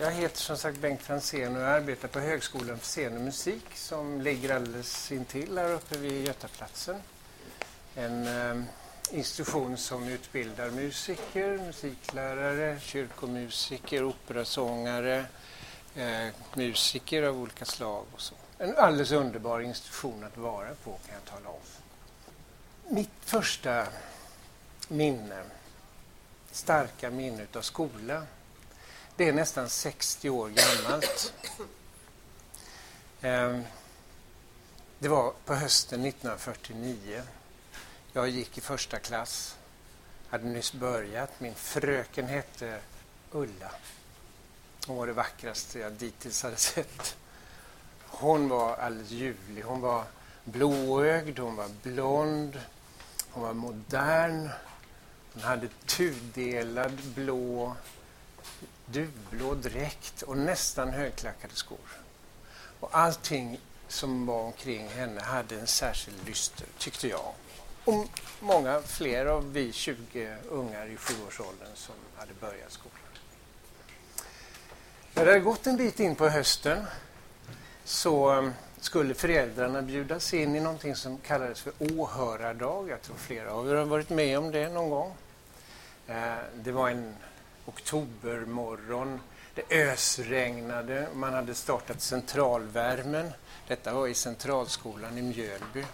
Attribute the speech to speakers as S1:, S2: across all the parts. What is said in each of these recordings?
S1: Jag heter som sagt Bengt Franzén och jag arbetar på Högskolan för scen och musik som ligger alldeles intill här uppe vid Götaplatsen. En eh, institution som utbildar musiker, musiklärare, kyrkomusiker, operasångare, eh, musiker av olika slag och så. En alldeles underbar institution att vara på kan jag tala om. Mitt första minne, starka minne av skola, det är nästan 60 år gammalt. Ehm, det var på hösten 1949. Jag gick i första klass, hade nyss börjat. Min fröken hette Ulla. Hon var det vackraste jag dittills hade sett. Hon var alldeles ljuvlig. Hon var blåögd, hon var blond, hon var modern. Hon hade tudelad blå, duvblå dräkt och nästan högklackade skor. Och allting som var omkring henne hade en särskild lyster, tyckte jag. Och många fler av vi 20 ungar i sjuårsåldern som hade börjat skolan. När det hade gått en bit in på hösten så eh, skulle föräldrarna bjudas in i någonting som kallades för åhörardag. Jag tror flera av er har varit med om det någon gång. Eh, det var en oktobermorgon. Det ösregnade. Man hade startat centralvärmen. Detta var i Centralskolan i Mjölby.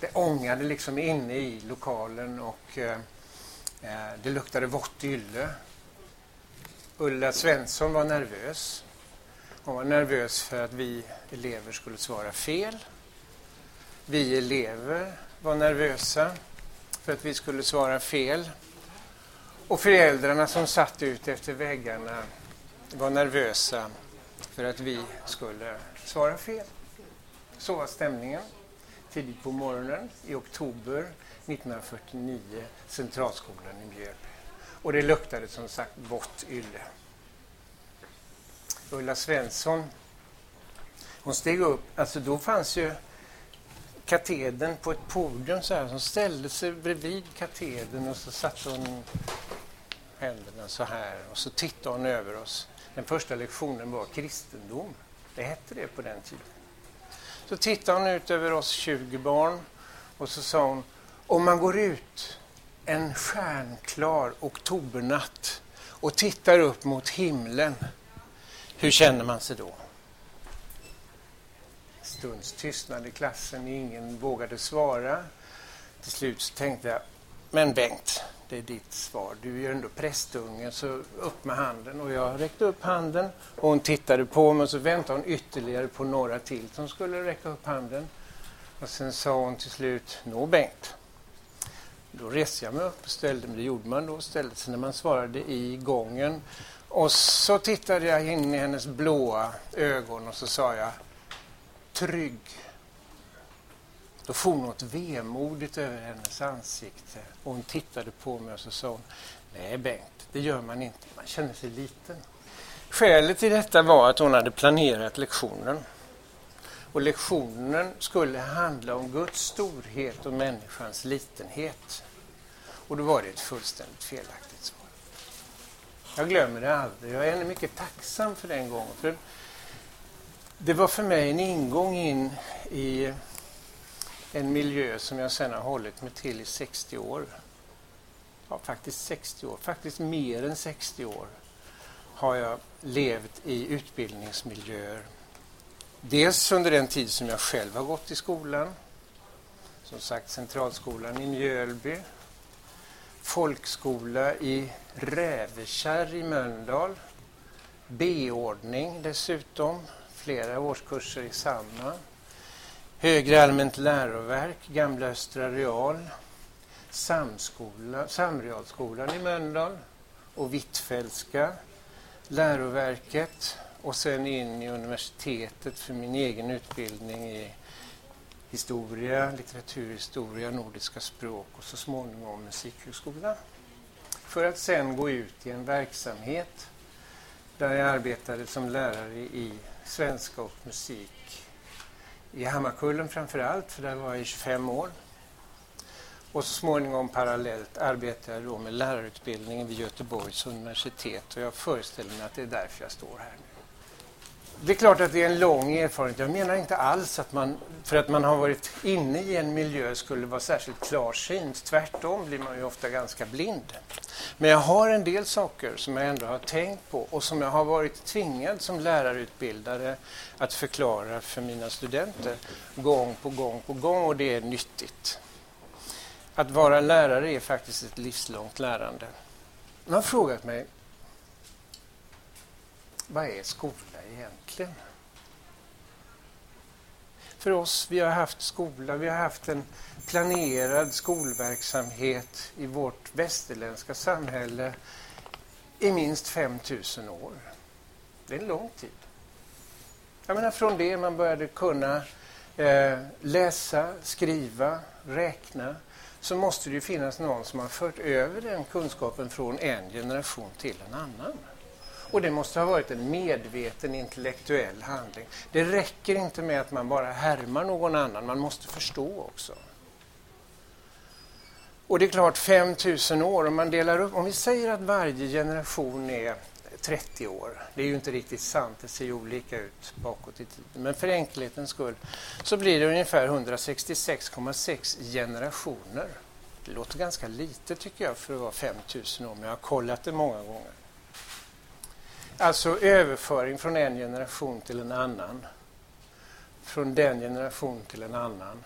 S1: Det ångade liksom inne i lokalen och eh, eh det luktade vått ylle. Ulla Svensson var nervös. Hon var nervös för att vi elever skulle svara fel. Vi elever var nervösa för att vi skulle svara fel. Och föräldrarna som satt ut efter väggarna var nervösa för att vi skulle svara fel. Så var stämningen tidigt på morgonen i oktober 1949, Centralskolan i Mjölby. Och det luktade som sagt vått ylle. Ulla Svensson, hon steg upp, alltså då fanns ju katedern på ett podium så här, Hon ställde sig bredvid katedern och så satte hon händerna så här och så tittade hon över oss. Den första lektionen var kristendom. Det hette det på den tiden. Så tittade hon ut över oss 20 barn och så sa hon, om man går ut en stjärnklar oktobernatt och tittar upp mot himlen, hur känner man sig då? Stunds tystnad i klassen, ingen vågade svara. Till slut så tänkte jag, men Bengt, det är ditt svar. Du är ju ändå prästunge, så upp med handen. Och jag räckte upp handen och hon tittade på mig och så väntade hon ytterligare på några till som skulle räcka upp handen. Och sen sa hon till slut, Nå Bengt. Då reste jag mig upp och ställde mig, det gjorde man då, ställde sig när man svarade i gången. Och så tittade jag in i hennes blåa ögon och så sa jag, trygg. Då for något vemodigt över hennes ansikte och hon tittade på mig och så sa hon, nej Bengt, det gör man inte, man känner sig liten. Skälet till detta var att hon hade planerat lektionen. Och lektionen skulle handla om Guds storhet och människans litenhet. Och då var det ett fullständigt felaktigt svar. Jag glömmer det aldrig. Jag är mycket tacksam för den gången. För det var för mig en ingång in i en miljö som jag sedan har hållit mig till i 60 år. Ja, faktiskt 60 år, faktiskt mer än 60 år har jag levt i utbildningsmiljöer. Dels under den tid som jag själv har gått i skolan, som sagt Centralskolan i Mjölby, folkskola i Rävekärr i Mölndal, B-ordning dessutom, flera årskurser i samma. Högre allmänt läroverk, Gamla Östra Real, Samskola, Samrealskolan i Mölndal och Hvitfeldtska läroverket och sen in i universitetet för min egen utbildning i historia, litteraturhistoria, nordiska språk och så småningom musikhögskola. För att sen gå ut i en verksamhet där jag arbetade som lärare i svenska och musik i Hammarkullen framför allt, för där var jag i 25 år. Och så småningom parallellt arbetade jag då med lärarutbildningen vid Göteborgs universitet och jag föreställer mig att det är därför jag står här nu. Det är klart att det är en lång erfarenhet. Jag menar inte alls att man, för att man har varit inne i en miljö, skulle vara särskilt klarsynt. Tvärtom blir man ju ofta ganska blind. Men jag har en del saker som jag ändå har tänkt på och som jag har varit tvingad som lärarutbildare att förklara för mina studenter gång på gång på gång och det är nyttigt. Att vara lärare är faktiskt ett livslångt lärande. Man har frågat mig, vad är skola egentligen? För oss, vi har haft skola, vi har haft en planerad skolverksamhet i vårt västerländska samhälle i minst 5000 år. Det är en lång tid. Jag menar från det man började kunna eh, läsa, skriva, räkna så måste det ju finnas någon som har fört över den kunskapen från en generation till en annan. Och det måste ha varit en medveten intellektuell handling. Det räcker inte med att man bara härmar någon annan, man måste förstå också. Och det är klart, 5000 år, om man delar upp, om vi säger att varje generation är 30 år, det är ju inte riktigt sant, det ser ju olika ut bakåt i tiden, men för enkelhetens skull så blir det ungefär 166,6 generationer. Det låter ganska lite tycker jag för att vara 5000 år, men jag har kollat det många gånger. Alltså överföring från en generation till en annan. Från den generation till en annan.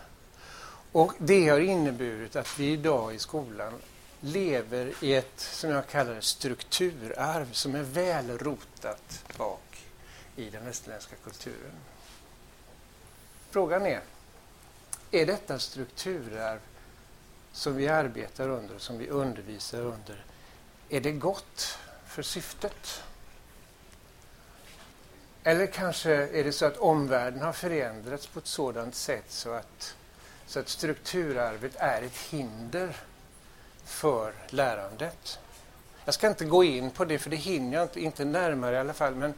S1: Och det har inneburit att vi idag i skolan lever i ett, som jag kallar det, strukturarv som är väl rotat bak i den västerländska kulturen. Frågan är, är detta strukturarv som vi arbetar under, som vi undervisar under, är det gott för syftet? Eller kanske är det så att omvärlden har förändrats på ett sådant sätt så att, så att strukturarvet är ett hinder för lärandet. Jag ska inte gå in på det, för det hinner jag inte, inte närmare i alla fall. Men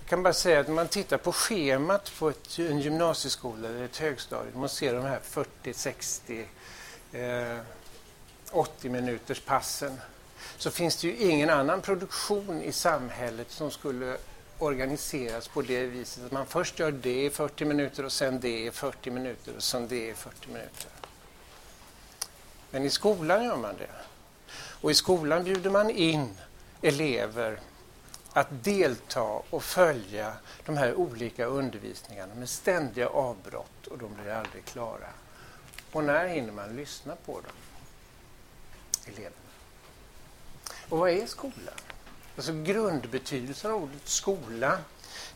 S1: jag kan bara säga att när man tittar på schemat på ett, en gymnasieskola eller ett högstadium, man ser de här 40, 60, eh, 80 minuters passen, så finns det ju ingen annan produktion i samhället som skulle organiseras på det viset att man först gör det i 40 minuter och sen det i 40 minuter och sen det i 40 minuter. Men i skolan gör man det. Och i skolan bjuder man in elever att delta och följa de här olika undervisningarna med ständiga avbrott och de blir aldrig klara. Och när hinner man lyssna på dem? Eleverna. Och vad är skolan? Alltså grundbetydelsen av ordet skola,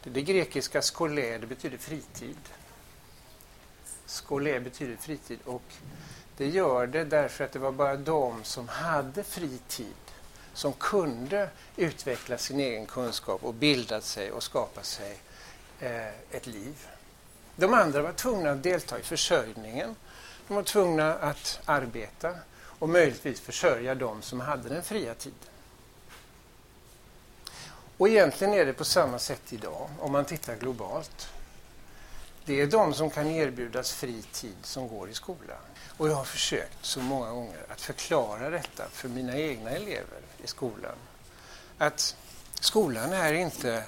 S1: det, är det grekiska skolé, det betyder fritid. Skolé betyder fritid och det gör det därför att det var bara de som hade fritid som kunde utveckla sin egen kunskap och bilda sig och skapa sig eh, ett liv. De andra var tvungna att delta i försörjningen. De var tvungna att arbeta och möjligtvis försörja de som hade den fria tiden. Och egentligen är det på samma sätt idag om man tittar globalt. Det är de som kan erbjudas fri tid som går i skolan. Och jag har försökt så många gånger att förklara detta för mina egna elever i skolan. Att skolan är inte,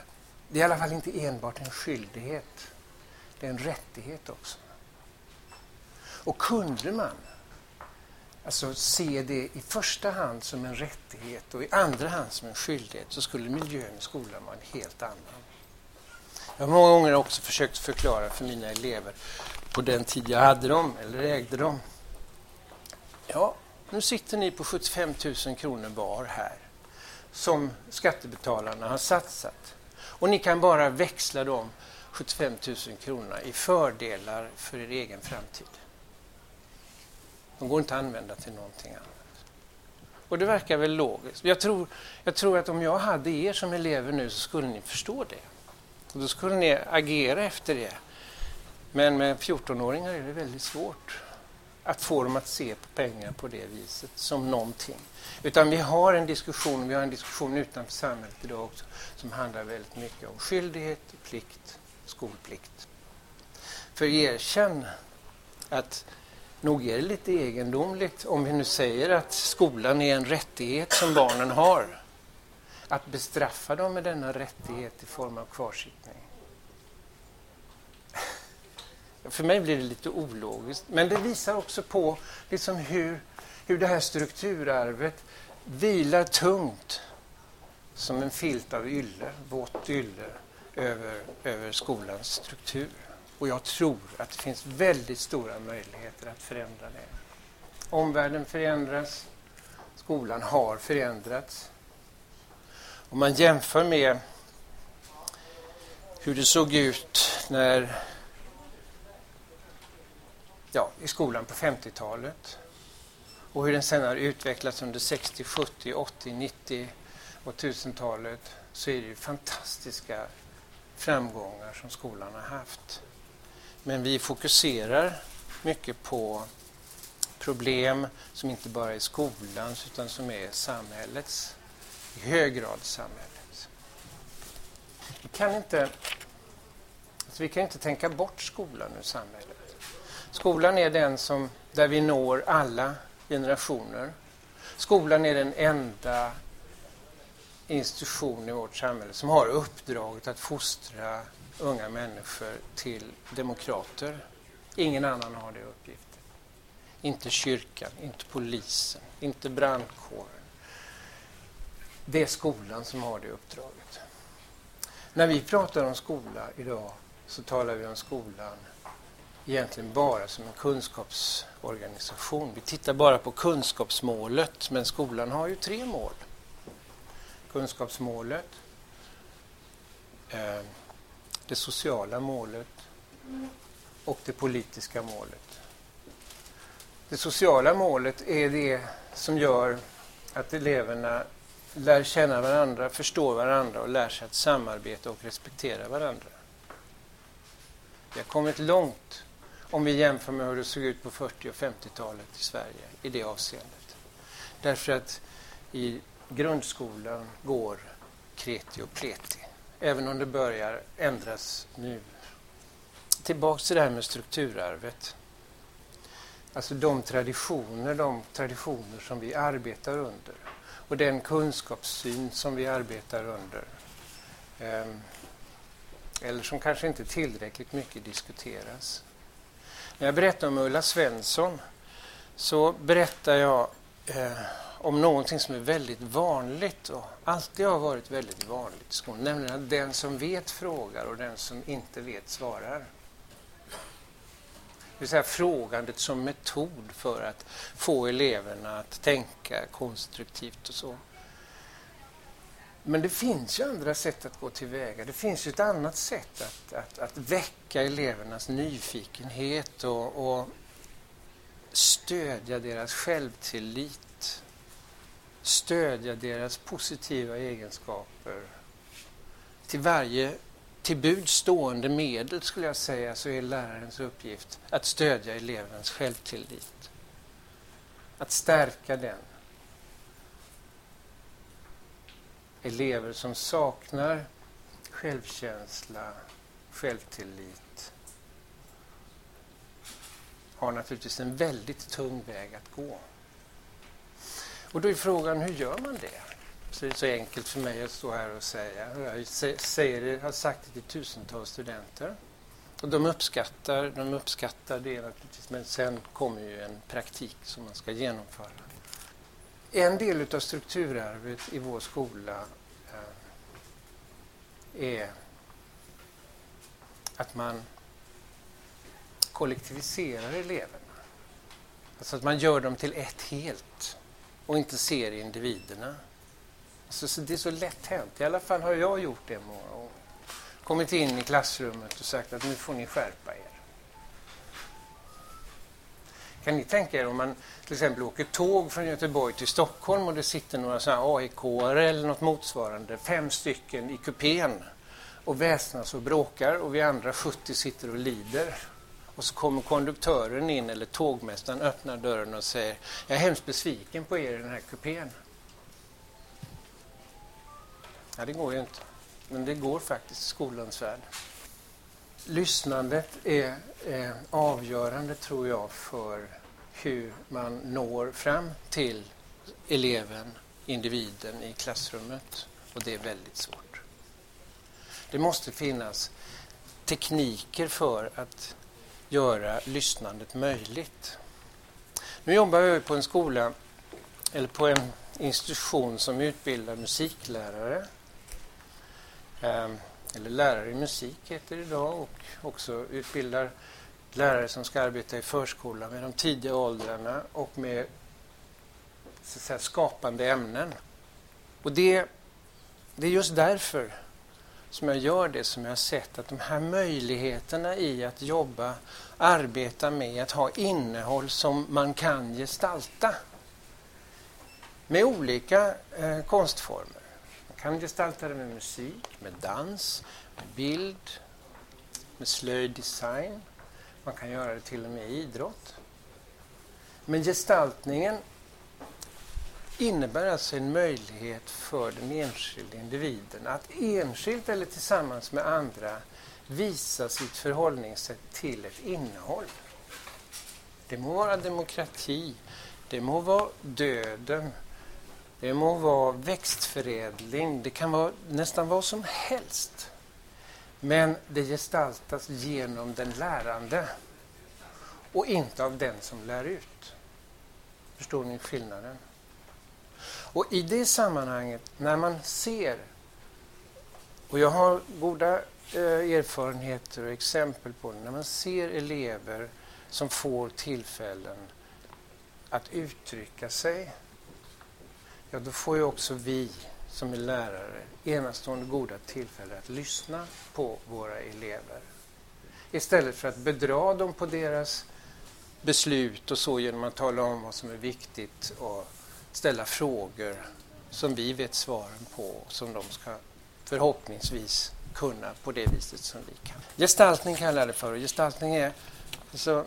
S1: det är i alla fall inte enbart en skyldighet. Det är en rättighet också. Och kunde man alltså se det i första hand som en rättighet och i andra hand som en skyldighet så skulle miljön i skolan vara en helt annan. Jag har många gånger också försökt förklara för mina elever på den tid jag hade dem eller ägde dem. Ja, nu sitter ni på 75 000 kronor var här som skattebetalarna har satsat och ni kan bara växla de 75 000 kronorna i fördelar för er egen framtid. De går inte att använda till någonting annat. Och det verkar väl logiskt. Jag tror, jag tror att om jag hade er som elever nu så skulle ni förstå det. Och då skulle ni agera efter det. Men med 14-åringar är det väldigt svårt att få dem att se på pengar på det viset som någonting. Utan vi har en diskussion, vi har en diskussion utanför samhället idag också som handlar väldigt mycket om skyldighet, plikt, skolplikt. För erkänn att nog är det lite egendomligt om vi nu säger att skolan är en rättighet som barnen har. Att bestraffa dem med denna rättighet i form av kvarsittning. För mig blir det lite ologiskt, men det visar också på liksom hur, hur det här strukturarvet vilar tungt som en filt av ylle, vått ylle över, över skolans struktur. Och jag tror att det finns väldigt stora möjligheter att förändra det. Omvärlden förändras, skolan har förändrats. Om man jämför med hur det såg ut när ja, i skolan på 50-talet och hur den sen har utvecklats under 60, 70, 80, 90 och 1000-talet så är det ju fantastiska framgångar som skolan har haft. Men vi fokuserar mycket på problem som inte bara är skolans utan som är samhällets, i hög grad samhällets. Vi kan inte, alltså vi kan inte tänka bort skolan ur samhället. Skolan är den som, där vi når alla generationer. Skolan är den enda institution i vårt samhälle som har uppdraget att fostra unga människor till demokrater. Ingen annan har det uppgiften. Inte kyrkan, inte polisen, inte brandkåren. Det är skolan som har det uppdraget. När vi pratar om skola idag så talar vi om skolan egentligen bara som en kunskapsorganisation. Vi tittar bara på kunskapsmålet, men skolan har ju tre mål. Kunskapsmålet, eh, det sociala målet och det politiska målet. Det sociala målet är det som gör att eleverna lär känna varandra, förstår varandra och lär sig att samarbeta och respektera varandra. Vi har kommit långt om vi jämför med hur det såg ut på 40 och 50-talet i Sverige i det avseendet. Därför att i grundskolan går kreti och pleti även om det börjar ändras nu. Tillbaks till det här med strukturarvet. Alltså de traditioner, de traditioner som vi arbetar under och den kunskapssyn som vi arbetar under. Ehm, eller som kanske inte tillräckligt mycket diskuteras. När jag berättar om Ulla Svensson så berättar jag eh, om någonting som är väldigt vanligt och alltid har varit väldigt vanligt i skolan, nämligen att den som vet frågar och den som inte vet svarar. Det vill säga frågandet som metod för att få eleverna att tänka konstruktivt och så. Men det finns ju andra sätt att gå tillväga. Det finns ju ett annat sätt att, att, att väcka elevernas nyfikenhet och, och stödja deras självtillit stödja deras positiva egenskaper. Till varje till bud stående medel skulle jag säga så är lärarens uppgift att stödja elevens självtillit. Att stärka den. Elever som saknar självkänsla, självtillit har naturligtvis en väldigt tung väg att gå. Och då är frågan, hur gör man det? Så det är så enkelt för mig att stå här och säga. Jag säger har sagt det till tusentals studenter. Och de uppskattar, de uppskattar det naturligtvis, men sen kommer ju en praktik som man ska genomföra. En del av strukturarvet i vår skola eh, är att man kollektiviserar eleverna. Alltså att man gör dem till ett helt och inte ser individerna. Alltså, det är så lätt hänt. I alla fall har jag gjort det många gånger. Kommit in i klassrummet och sagt att nu får ni skärpa er. Kan ni tänka er om man till exempel åker tåg från Göteborg till Stockholm och det sitter några aik eller något motsvarande, fem stycken i kupén och väsnas och bråkar och vi andra 70 sitter och lider. Och så kommer konduktören in, eller tågmästaren öppnar dörren och säger Jag är hemskt besviken på er i den här kupén. Ja, det går ju inte. Men det går faktiskt i skolans värld. Lyssnandet är, är avgörande, tror jag, för hur man når fram till eleven, individen i klassrummet. Och det är väldigt svårt. Det måste finnas tekniker för att göra lyssnandet möjligt. Nu jobbar jag på en skola, eller på en institution som utbildar musiklärare. Ehm, eller lärare i musik heter det idag och också utbildar lärare som ska arbeta i förskolan med de tidiga åldrarna och med så säga, skapande ämnen. Och det, det är just därför som jag gör det som jag har sett att de här möjligheterna i att jobba, arbeta med att ha innehåll som man kan gestalta med olika eh, konstformer. Man kan gestalta det med musik, med dans, med bild, med slöjddesign. Man kan göra det till och med i idrott. Men gestaltningen innebär alltså en möjlighet för den enskilde individen att enskilt eller tillsammans med andra visa sitt förhållningssätt till ett innehåll. Det må vara demokrati, det må vara döden, det må vara växtförädling, det kan vara nästan vad som helst. Men det gestaltas genom den lärande och inte av den som lär ut. Förstår ni skillnaden? Och i det sammanhanget, när man ser, och jag har goda eh, erfarenheter och exempel på det, när man ser elever som får tillfällen att uttrycka sig, ja då får ju också vi som är lärare enastående goda tillfällen att lyssna på våra elever. Istället för att bedra dem på deras beslut och så genom att tala om vad som är viktigt och ställa frågor som vi vet svaren på som de ska förhoppningsvis kunna på det viset som vi kan. Gestaltning kallar jag det för och gestaltning är alltså,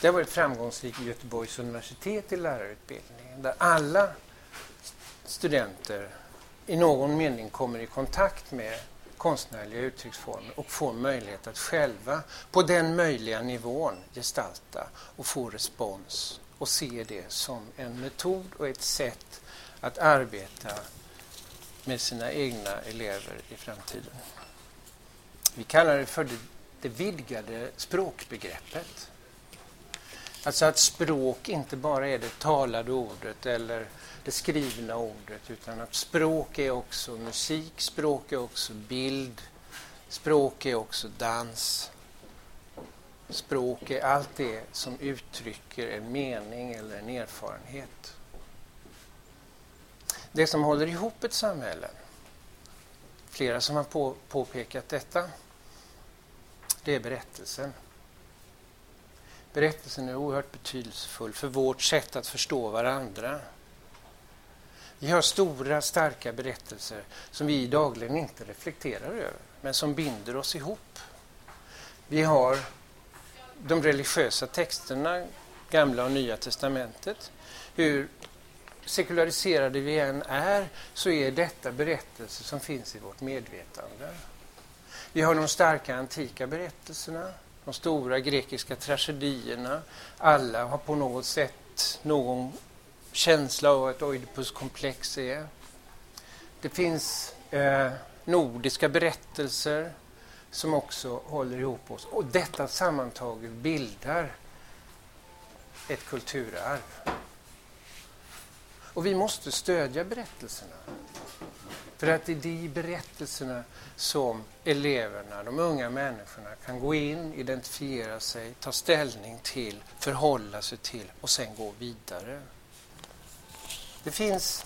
S1: det har varit framgångsrikt i Göteborgs universitet i lärarutbildningen där alla studenter i någon mening kommer i kontakt med konstnärliga uttrycksformer och får möjlighet att själva på den möjliga nivån gestalta och få respons och se det som en metod och ett sätt att arbeta med sina egna elever i framtiden. Vi kallar det för det, det vidgade språkbegreppet. Alltså att språk inte bara är det talade ordet eller det skrivna ordet utan att språk är också musik, språk är också bild, språk är också dans. Språk är allt det som uttrycker en mening eller en erfarenhet. Det som håller ihop ett samhälle, flera som har på, påpekat detta, det är berättelsen. Berättelsen är oerhört betydelsefull för vårt sätt att förstå varandra. Vi har stora, starka berättelser som vi dagligen inte reflekterar över, men som binder oss ihop. Vi har de religiösa texterna, Gamla och Nya testamentet. Hur sekulariserade vi än är så är detta berättelser som finns i vårt medvetande. Vi har de starka antika berättelserna, de stora grekiska tragedierna. Alla har på något sätt någon känsla av vad ett Oidipuskomplex är. Det finns eh, nordiska berättelser som också håller ihop oss. Och detta sammantaget bildar ett kulturarv. Och vi måste stödja berättelserna. För att det är i berättelserna som eleverna, de unga människorna, kan gå in, identifiera sig, ta ställning till, förhålla sig till och sen gå vidare. Det finns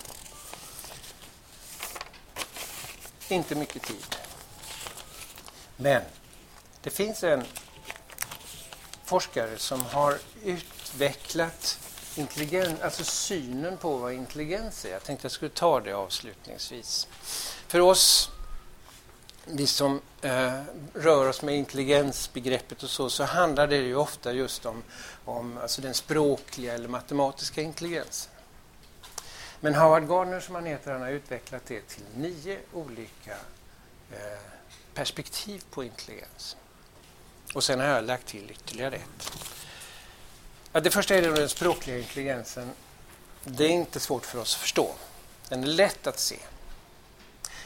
S1: inte mycket tid. Men det finns en forskare som har utvecklat intelligens, alltså synen på vad intelligens är. Jag tänkte jag skulle ta det avslutningsvis. För oss, vi som eh, rör oss med intelligensbegreppet och så, så handlar det ju ofta just om, om alltså den språkliga eller matematiska intelligensen. Men Howard Gardner som han heter, han har utvecklat det till nio olika eh, perspektiv på intelligens. Och sen har jag lagt till ytterligare ett. Ja, det första är den språkliga intelligensen. Det är inte svårt för oss att förstå. Den är lätt att se.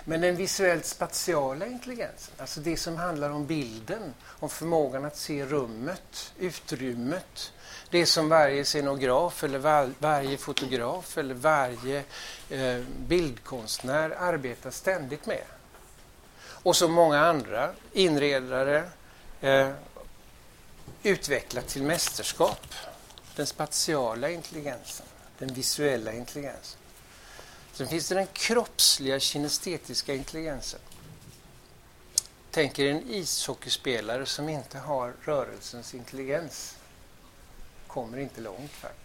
S1: Men den visuellt spatiala intelligensen, alltså det som handlar om bilden, om förmågan att se rummet, utrymmet, det som varje scenograf eller var, varje fotograf eller varje eh, bildkonstnär arbetar ständigt med. Och som många andra inredare eh, utvecklat till mästerskap. Den spatiala intelligensen, den visuella intelligensen. Sen finns det den kroppsliga kinestetiska intelligensen. Tänk er en ishockeyspelare som inte har rörelsens intelligens. Kommer inte långt faktiskt.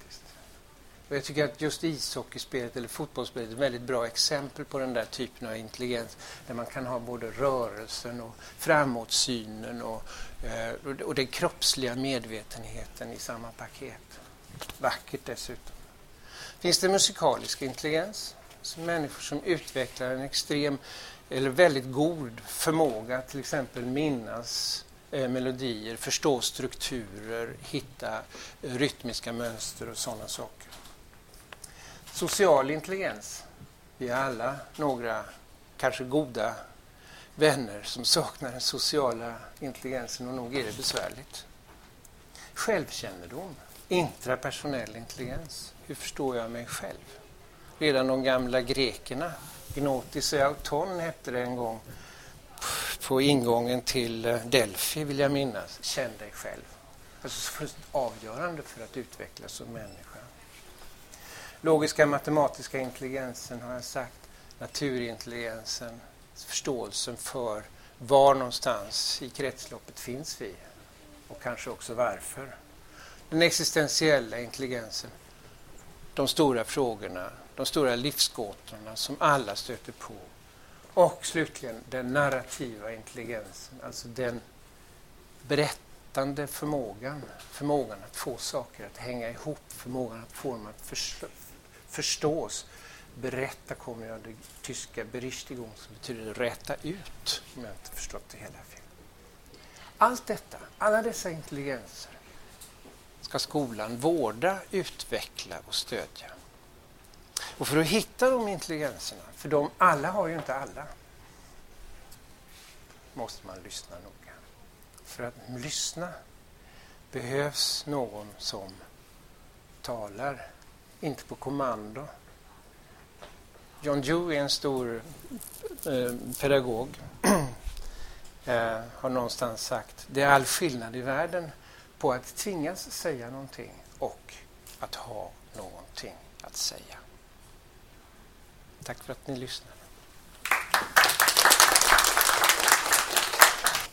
S1: Och jag tycker att just ishockeyspelet eller fotbollsspelet är ett väldigt bra exempel på den där typen av intelligens där man kan ha både rörelsen och framåtsynen och, eh, och den kroppsliga medvetenheten i samma paket. Vackert dessutom. Finns det musikalisk intelligens? Alltså människor som utvecklar en extrem eller väldigt god förmåga att till exempel minnas eh, melodier, förstå strukturer, hitta eh, rytmiska mönster och sådana saker. Social intelligens. Vi har alla några, kanske goda vänner som saknar den sociala intelligensen och nog är det besvärligt. Självkännedom, intrapersonell intelligens. Hur förstår jag mig själv? Redan de gamla grekerna, Gnotis och Auton hette det en gång, på ingången till eh, Delphi vill jag minnas, känn dig själv. Alltså avgörande för att utvecklas som människa. Logiska matematiska intelligensen har jag sagt, naturintelligensen, förståelsen för var någonstans i kretsloppet finns vi och kanske också varför. Den existentiella intelligensen, de stora frågorna, de stora livsgåtorna som alla stöter på. Och slutligen den narrativa intelligensen, alltså den berättande förmågan, förmågan att få saker att hänga ihop, förmågan att få dem att förstås. Berätta kommer jag det tyska Berichtigung som betyder räta ut, om jag inte förstått det hela fel. Allt detta, alla dessa intelligenser ska skolan vårda, utveckla och stödja. Och för att hitta de intelligenserna, för de alla har ju inte alla, måste man lyssna noga. För att lyssna behövs någon som talar, inte på kommando. John Dewey är en stor eh, pedagog. eh, har någonstans sagt det är all skillnad i världen på att tvingas säga någonting och att ha någonting att säga. Tack för att ni lyssnade.